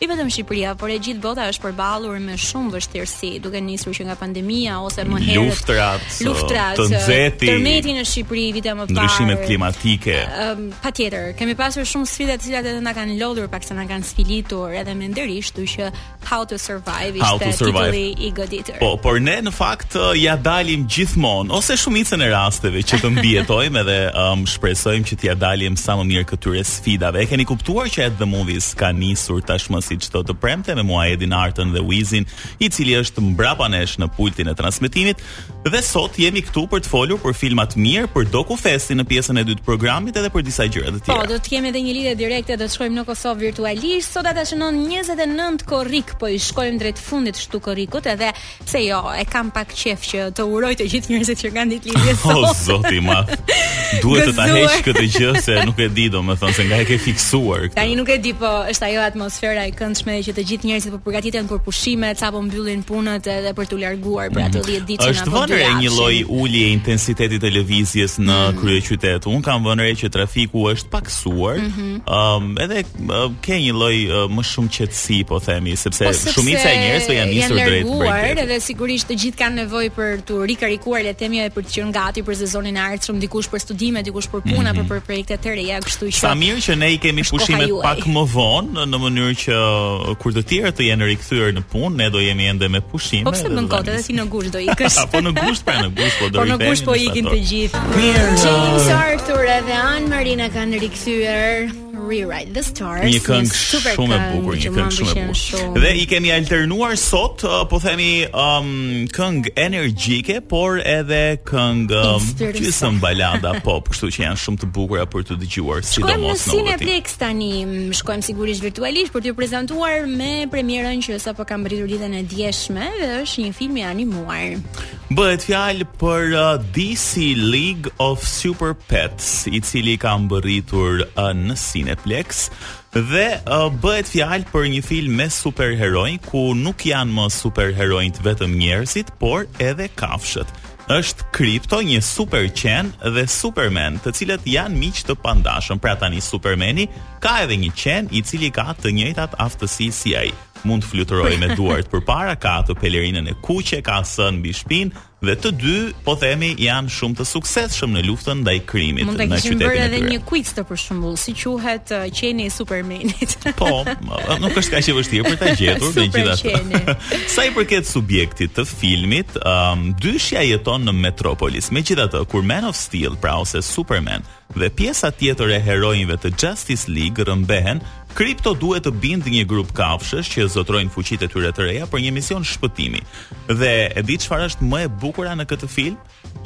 Jo vetëm Shqipëria, por e gjithë bota është përballur me shumë vështirësi, duke nisur që nga pandemia ose më herët luftrat, luftrat, të nxehtit, tërmeti në Shqipëri vite më parë, ndryshimet klimatike. Um, Patjetër, kemi pasur shumë sfida të cilat edhe na kanë lodhur paksa na kanë sfilitur edhe mendërisht, kështu që how to survive ishte titulli i goditur. Po, por ne në fakt uh, ia dalim gjithmonë ose shumicën e rasteve që të mbijetojmë edhe um, shpresojmë që t'ia dalim sa më mirë këtyre sfidave. E keni kuptuar që At the Movies ka nisur tashmë si çdo të premte me mua Edin, Artën dhe Wizin, i cili është mbrapa nesh në pultin e transmetimit dhe sot jemi këtu për të folur për filma të mirë, për Dokufestin në pjesën e dytë të programit edhe për disa gjëra të tjera. Po, do të kemi edhe një lidhje direkte, do të shkojmë në Kosovë virtualisht. Sot data shënon 29 korrik, po i shkojmë drejt të fundit të korrikut edhe pse jo, e kam pak qejf që të uroj të gjithë njerëzit që kanë ditëlindje sot. O zoti ma. Duhet të ta heq këtë gjë se nuk e di domethënë se nga e ke fiksuar këtë. Tani nuk e di po është ajo atmosfera e këndshme që të gjithë njerëzit po përgatiten për pushime, ca po mbyllin punët edhe për t'u larguar për ato 10 ditë. Është vënë re një lloj ulje e intensitetit të lëvizjes në mm. kryeqytet. Unë kam vënë re që trafiku është paksuar. Ëm mm -hmm. um, edhe ke një lloj më shumë qetësi, po themi, sepse, po, sepse shumica e njerëzve janë nisur drejt drejt. Janë larguar dhe sigurisht të gjithë kanë nevojë për t'u rikarikuar le të themi edhe për të qenë gati për sezonin e ardhshëm, dikush për studime, dikush për punë mm -hmm. apo për projekte të reja, kështu që. Sa mirë që ne i kemi pushimet pak më vonë në mënyrë që kur të tjerët të jenë rikthyer në punë, ne do jemi ende me pushime. Po pse mo kot edhe ti në gusht do ikësh? Po në gusht, pra në gusht po do rikthehemi. Po në gusht po ikin të gjithë. Mirë. James Arthur edhe Anne-Marie na kanë rikthyer. Rewrite the Stars. Një këngë shumë e bukur, një këngë shumë e bukur. Dhe i kemi alternuar sot, uh, po themi, um, këngë energjike, por edhe këngë um, gjysmë balada pop, kështu që janë shumë të bukura për t'u dëgjuar sidomos në udhëtim. Në Cineplex tani, shkojmë sigurisht virtualisht për t'ju prezantuar me premierën që sapo ka mbërritur ditën e djeshme dhe është një film i animuar. Bëhet fjalë për uh, DC League of Super Pets, i cili ka mbërritur uh, në Cineplex dhe uh, bëhet fjalë për një film me superheronj ku nuk janë më superheronjtë vetëm njerëzit, por edhe kafshët. Është Krypto, një super qen dhe Superman, të cilët janë miq të pandashëm. Pra tani Supermani ka edhe një qen i cili ka të njëjtat aftësi si ai. mund të fluturojë me duart përpara, ka atë pelerinën e kuqe, ka S-në mbi shpinë dhe të dy po themi janë shumë të suksesshëm në luftën ndaj krimit në qytetin e tyre. Mund të kishim bërë edhe një quiz të për shembull, si quhet uh, qeni i Supermanit. po, nuk është kaq e vështirë për ta gjetur megjithatë. Sa i përket subjektit të filmit, um, dyshja jeton në Metropolis. Megjithatë, kur Man of Steel, pra ose Superman, Dhe pjesa tjetër e heronjve të Justice League rrëmbehen, Krypto duhet të bindë një grup kafshësh që zotërojnë fuqitë e tyre të reja për një mision shpëtimi. Dhe e di çfarë është më e bukura në këtë film?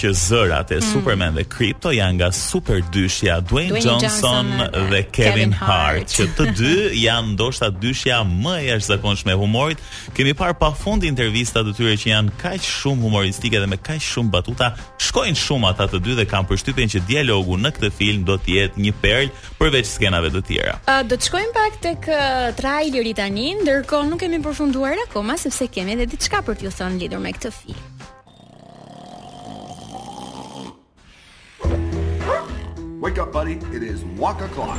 Që zërat e mm. Superman dhe Krypto janë nga super dyshja Dwayne Johnson dhe Kevin Hart, që të dy janë ndoshta dyshja më e jashtëzakonshme e humorit. Kemi parë pafund intervista të tyre që janë kaq shumë humoristike dhe me kaq shumë batuta Shkojnë shumë ata të dy dhe kam përshtypjen që dialogu në këtë film do të jetë një perlë përveç skenave të tjera. Uh, do të shkojmë pak tek uh, traileri tani, ndërkohë nuk kemi përfunduar akoma sepse kemi edhe diçka për t'ju thënë lidhur me këtë film. Wake up buddy, it is walk o'clock.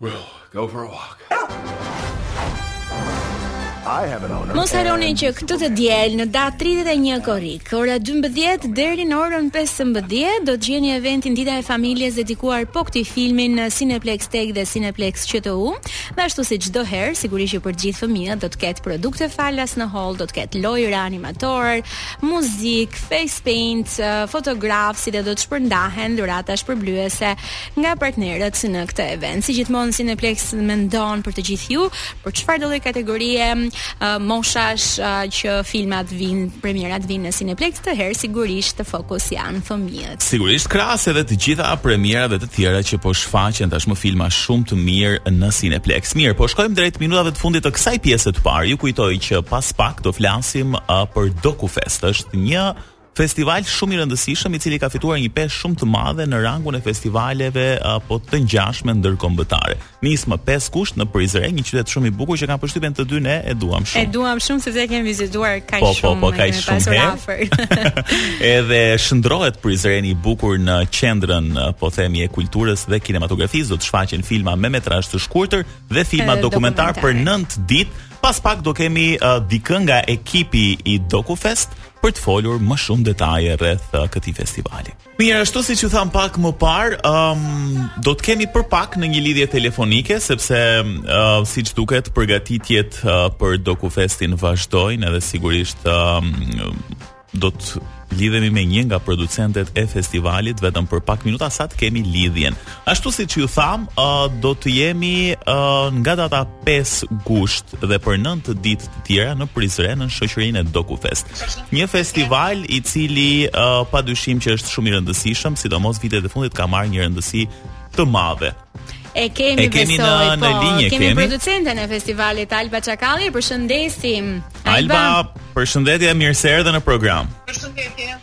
We'll go for a walk. Mos harroni që këtë të diel në datë 31 korrik, ora 12 deri në orën 15 do të gjeni eventin Dita e Familjes dedikuar po këtij filmi në Cineplex TEG dhe Cineplex QTU. Dhe ashtu si çdo herë, sigurisht që për të gjithë fëmijët do të ketë produkte falas në holl, do të ketë lojëra animatorë, muzikë, face paint, fotografë, si dhe do të shpërndahen dhurata shpërblyese Nga partnerët në këtë event, si gjithmonë Cineplex mendon për të gjithë ju, për çfarëdo lloj kategorie moshash që filmat vijnë, premierat vijnë në Cineplex këtë herë sigurisht në fokus janë fëmijët. Sigurisht krahas edhe të gjitha premierave të tjera që po shfaqen tashmë filma shumë të mirë në Cineplex. Mirë, po shkojmë drejt minutave të fundit të kësaj pjese të parë. Ju kujtoj që pas pak do flasim uh, për DokuFest. Është një Festival shumë i rëndësishëm i cili ka fituar një peshë shumë të madhe në rangun e festivaleve po të ngjashme ndërkombëtare. Nis më 5 gusht në Prizren, një qytet shumë i bukur që kam përshtypjen të dy ne e duam shumë. E duam shumë sepse e kemi vizituar kaq po, po shumë. Po, po, kaq shumë. Pasur afër. Edhe shndërrohet Prizreni i bukur në qendrën, po themi, e kulturës dhe kinematografisë, do të shfaqen filma me metrazh të shkurtër dhe filma dokumentar, dokumentar për 9 ditë. Pas pak do kemi uh, dikën nga ekipi i Dokufest, për të folur më shumë detaje rreth uh, këtij festivali. Mirë, ashtu siç ju tham pak më parë, ëm um, do të kemi për pak në një lidhje telefonike sepse uh, siç duket përgatitjet uh, për Dokufestin vazhdojnë edhe sigurisht um, do të lidhemi me një nga producentet e festivalit vetëm për pak minuta sa të kemi lidhjen. Ashtu siç ju thamë, uh, do të jemi uh, nga data 5 gusht dhe për 9 ditë të tjera në Prizren në shoqërinë e Dokufest. Një festival i cili uh, pa dyshim që është shumë i rëndësishëm, sidomos vitet e fundit ka marrë një rëndësi të madhe. E kemi, e kemi besoj, në, po, në linje, kemi, kemi producenten e festivalit Alba Çakalli, përshëndesim. Alba, Alba përshëndetje, mirë se erdhe në program. Përshëndetje.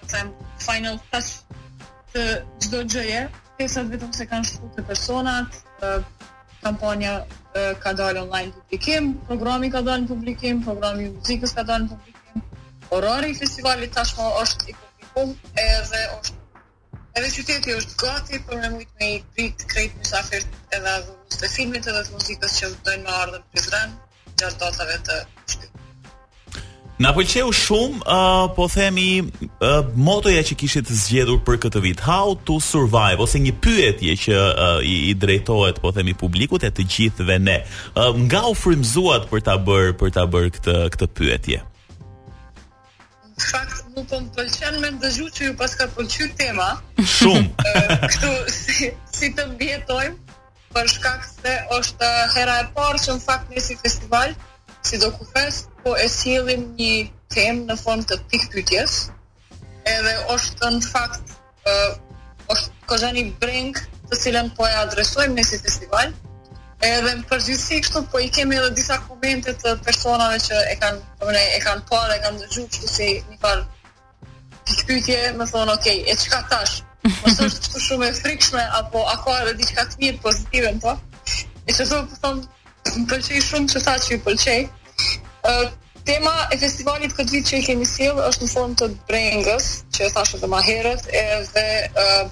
të them, final touch të çdo gjëje, pjesët vetëm se kanë shku te personat, kampanja ka dalë online publikim, programi ka dalë në publikim, programi i muzikës ka dalë në publikim. Orari i festivalit tashmë është i publikun edhe është Edhe qyteti është gati për me mujtë me i prit krejt mysafirët edhe adhuruesit të filmit edhe të muzikës që dojnë me ardhë në Prizren. gjatë datave. Na pëlqeu shumë, uh, po themi uh, motoja që kishit zgjedhur për këtë vit, How to Survive ose një pyetje që uh, i, i drejtohet, po themi publikut e të gjithëve ne. Uh, nga u frymëzuat për ta bërë për ta bërë këtë këtë pyetje? Në fakt mu po më pëlqen me ndëgju që ju paska pëlqyer tema. Shumë. Kështu si si të mbijetojmë për shkak se është hera e parë që në fakt ne si festival, si DokuFest, po e sjellim një temë në formë të pikëpyetjes. Edhe është në fakt ë është goxha një brengë të cilën po e adresojmë ne si festival. Edhe në përgjithësi kështu po i kemi edhe disa komente të personave që e kanë, po e kanë parë, e kanë dëgjuar kështu si një farë pikëpyetje, me thonë, ok, e çka tash? Me thonë, është shumë e frikshme, apo a ka edhe diçka të mirë pozitive, më po? E që thonë, po thonë, më pëlqeu shumë që tha që ju pëlqeu. Uh, tema e festivalit këtë vit që i kemi sjell është në formë të brengës, që e thashë edhe më herët, edhe uh,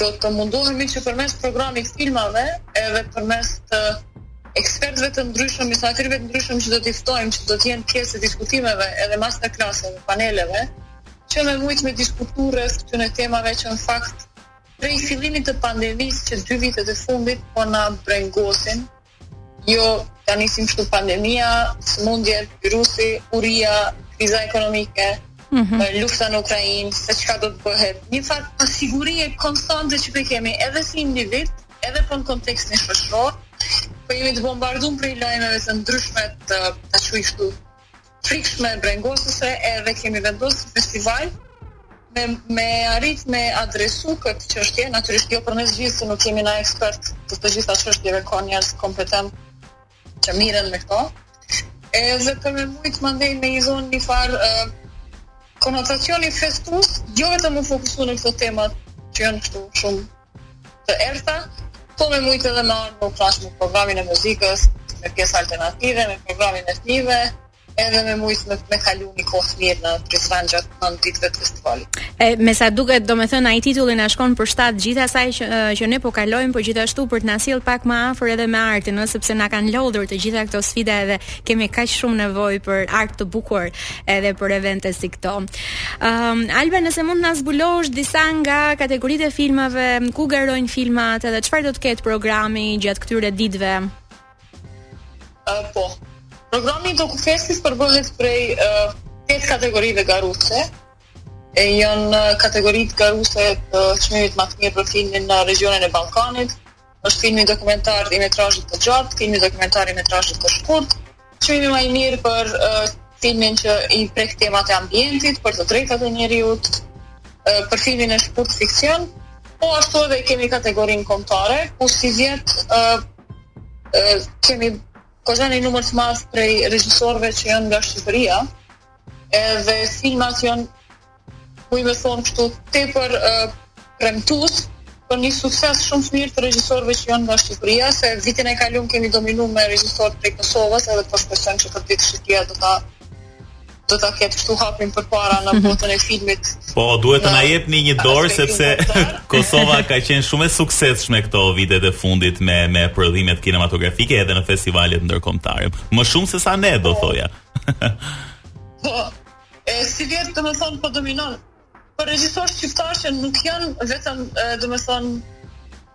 Do të mundohemi që përmes programit të filmave edhe përmes ekspertëve të ndryshëm, mysafirëve të ndryshëm që do t'i ftojmë, që do të jenë pjesë e diskutimeve edhe masterklaseve, paneleve, që me mujtë me diskutu rreth këtyre temave që në fakt prej fillimit të pandemisë që dy vitet e fundit po na brengosin, Jo, ta nisim kështu pandemia, sëmundjet, virusi, uria, kriza ekonomike, mm -hmm. lufta në Ukrainë, se çka do të bëhet. Njëfarë pasigurie konstante që po e kemi edhe si individ, edhe po në kontekstin shoqëror, po jemi të bombardun prej lajmeve të ndryshme të ta quj kështu frikshme brengosëse edhe kemi vendosur si festival me me arrit me adresu këtë çështje, natyrisht jo për me zgjidhë se nuk jemi na ekspertë të të gjitha çështjeve ka njerëz kompetent që miren me këto. Edhe për me mujtë mandej me i dhonë njëfarë uh, konotacioni festiv, jo vetëm me u fokusu në këto temat që janë kështu shumë të errëta, po me mujtë edhe me ardhur pas me programin e muzikës, me pjesë alternative, me programin e fëmijëve, edhe me mujtë me, me kalu një kohë mirë në Prizren gjatë nëntë ditëve të festivalit. E, me sa duket, domethënë, ai titulli na shkon për shtat gjithë asaj që, që ne po kalojmë, por po gjithashtu për të na sjellë pak më afër edhe me artin, sepse na kanë lodhur të gjitha këto sfida edhe kemi kaq shumë nevojë për art të bukur edhe për evente si këto. Um, Alba, nëse mund të na zbulosh disa nga kategoritë e filmave, ku garojnë filmat edhe çfarë do të ketë programi gjatë këtyre ditëve? Uh, po. Programi i Dokufestit përbëhet prej uh, tetë kategorive garuese. E janë uh, kategoritë garuese të çmimit më të mirë për filmin në regjionin e Ballkanit, Është filmi dokumentar i metrazhit të gjatë, filmi dokumentar i metrazhit të shkurt. Çmimi më i mirë për uh, filmin që i prek temat e ambientit, për të drejtat e njeriut, uh, për filmin e shkurt fiksion. Po ashtu edhe kemi kategorinë kombëtare, ku sivjet uh, uh, kemi goxha një numër të madh prej regjisorëve që janë nga Shqipëria. Edhe filmat janë Muj me thonë kështu tepër uh, premtus, për një sukses shumë të mirë të regjisorëve që janë nga Shqipëria, se vitin e kaluar kemi dominuar me regjisorë prej Kosovës, edhe po shpresoj që këtë vit Shqipëria do ta do ta ketë kështu hapin përpara në mhm. botën e filmit. Po duhet të na jepni një dorë sepse Kosova ka qenë shumë e suksesshme këto vitet e fundit me me prodhimet kinematografike edhe në festivalet ndërkombëtare. Më shumë se sa ne do po. thoja. Po, E sivjet domethënë po dominon. Por regjisorë shqiptarë që nuk janë vetëm domethënë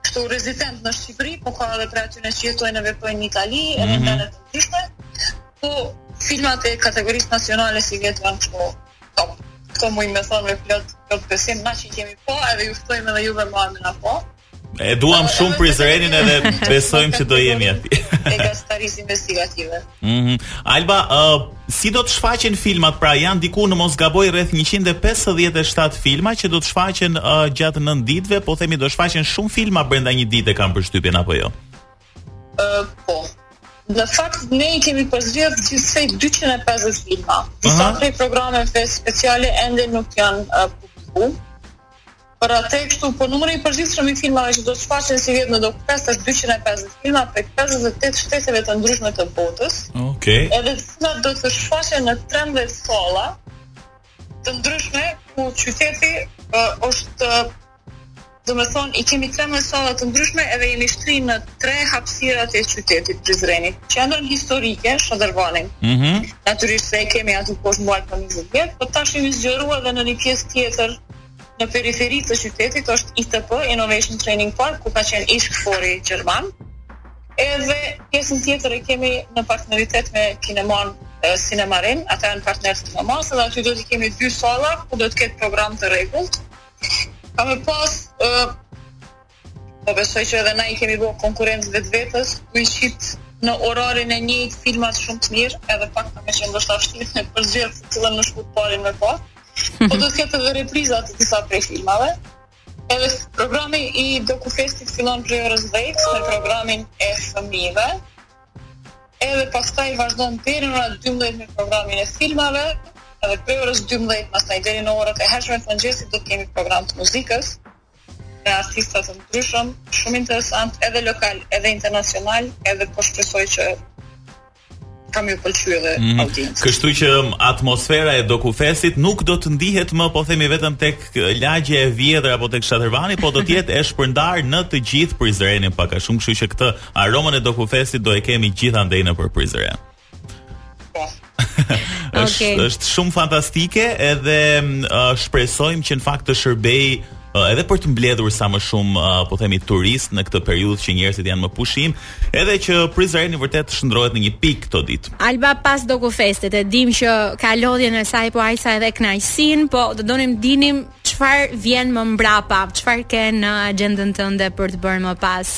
kështu rezident në Shqipëri, po ka edhe prej atyne që jetojnë e veprojnë në Itali, mm -hmm. edhe në mhm. të tjeshme, po filmat e kategorisë nacionale sivjet janë që top. Këtë muj me thonë me plot, plot besim, na që i kemi pa, edhe ju ftojme dhe ju me ardhë me na pa. E duam shumë Prizrenin edhe besojmë që do jemi aty. E ka starizim me sila tjeve. Mm -hmm. Alba, uh, si do të shfaqen filmat? Pra janë diku në mos gaboj rreth 157 filma që do të shfaqen uh, gjatë 9 ditëve, po themi do shfaqen shumë filma brenda një dite kam përshtypjen apo jo? Uh, po, Në fakt ne i kemi përzgjedh gjithsej 250 filma. Disa prej programeve speciale ende nuk janë uh, publikuar. Për atë kështu, por numri i përgjithshëm i filmave që do të shfaqen sivjet në DokuFest është dyqind e pesëdhjetë filma prej pesëdhjetë e tetë shteteve të ndryshme të botës, edhe të cilat do të shfaqen në trembëdhjetë salla të ndryshme ku qyteti është do me thonë i kemi trembëdhjetë salla të ndryshme edhe jemi shtri në tre hapsirat e qytetit Prizrenit. Qendrën historike, Shadërvanin. Mm -hmm. Natyrisht se e kemi aty poshtë mbuar për 20 vjetë, po tash jemi zgjeruar dhe në një pjesë tjetër Në periferi të qytetit është ITP, Innovation Training Park, ku ka qenë ish-KFOR-i gjerman. Edhe pjesën tjetër e kemi në partneritet me kineman Cinemarin, ata janë partnerë të kinemas, dhe aty do t'i kemi dy salla, ku do të ketë program të rregullt. Ka me pas uh, Po besoj që edhe na i kemi bërë konkurrencë vetvetes, me i qit në orarin e njëjtë filmat shumë të mirë, edhe pak ka me qenë ndoshta vështirë me përzgjedh të cilën në shkut parin me pa. Po do të ketë edhe repriza të disa prej filmave. Edhe programi i Dokufestit fillon prej orës 10 me programin e fëmijëve. Edhe pastaj vazhdon deri në orën 12 me programin e filmave, edhe prej orës 12 pastaj deri në orët e hershme të mëngjesit do të kemi program të muzikës. me artista të ndryshëm, shumë interesant edhe lokal, edhe internacional, edhe po shpresoj që ka me ju pëlqy edhe mm. audiencës. Kështu që um, atmosfera e Dokufestit nuk do të ndihet më, po themi vetëm tek uh, lagjja e vjetër apo tek Shatërvani, po do të jetë e shpërndarë në të gjithë Prizrenin pak a shumë, kështu që këtë aromën e Dokufestit do e kemi gjithandej nëpër Prizren. është okay. është shumë fantastike edhe uh, shpresojmë që në fakt të shërbejë uh, edhe për të mbledhur sa më shumë uh, po themi turistë në këtë periudhë që njerëzit janë me pushime, edhe që Prizreni vërtet shndërrohet në një pikë këto ditë. Alba pas Dokufestit e dim që ka lodhjen e saj po aq sa edhe kënaqësinë, po do donim të dinim çfarë vjen më mbrapa, çfarë ke në agjendën tënde për të bërë më pas.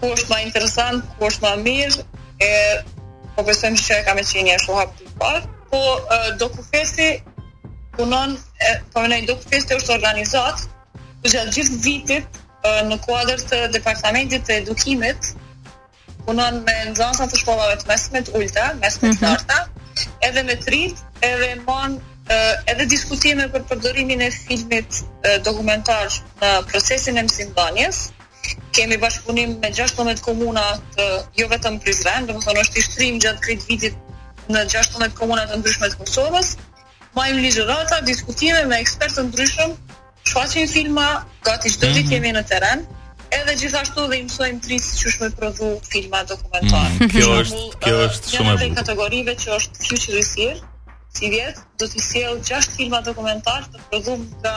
Ku është ma interesant, ku është ma mirë, e po besojmë që ka me qenë ashtu hap i parë. Po, Dokufesti punon, e, domethënë, Dokufesti është organizatë, ku gjatë gjithë vitit, në kuadër të departamentit të edukimit, punon me nxënësa të shkollave të mesme të ulta, mesme të mhm. larta, mm -hmm. edhe me të rinjtë, edhe mban, edhe diskutime për përdorimin e filmit dokumentar në procesin e mësimdhënies, mm Kemi bashkëpunim me 16 komuna të jo vetëm Prizren, domethënë është i shtrirë gjatë krejt vitit në 16 komuna të ndryshme të Kosovës. Majmë ligjërata, diskutime me ekspertë të ndryshëm, shfaqim filma, gati çdo ditë mm -hmm. jemi në terren edhe gjithashtu dhe i mësojmë të rinjtë qysh me prodhu filma dokumentar. Mm, kjo është, kjo është shumë e bukur. Një prej kategorive që është Future is Here, sivjet, do t'i sjellë 6 filma dokumentar të prodhu nga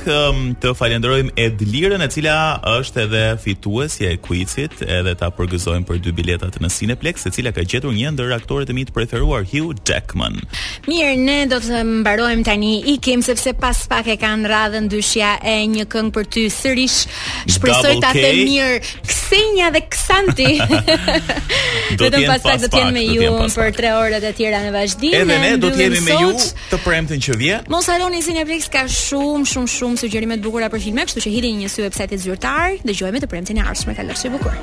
të falenderojmë Edlirën e cila është edhe fituesja e kuizit edhe ta përgëzojmë për dy biletat në Cineplex e cila ka gjetur një ndër aktorët e mi të preferuar Hugh Jackman. Mirë, ne do të mbarojmë tani ikim sepse pas pak e kanë radhën dyshja e një këngë për ty sërish. Shpresoj ta them mirë Ksenja dhe Ksanti. do të pas pak do të jenë me ju për 3 orët e tjera në vazhdim. Edhe ne do të jemi me ju të premten që vjen. Mos harroni Cineplex ka shumë shumë shumë sugjerime të bukura për filma, kështu që hidheni një sy website-it zyrtar, dëgjohemi të premten e ardhshme. Kalofshi bukur.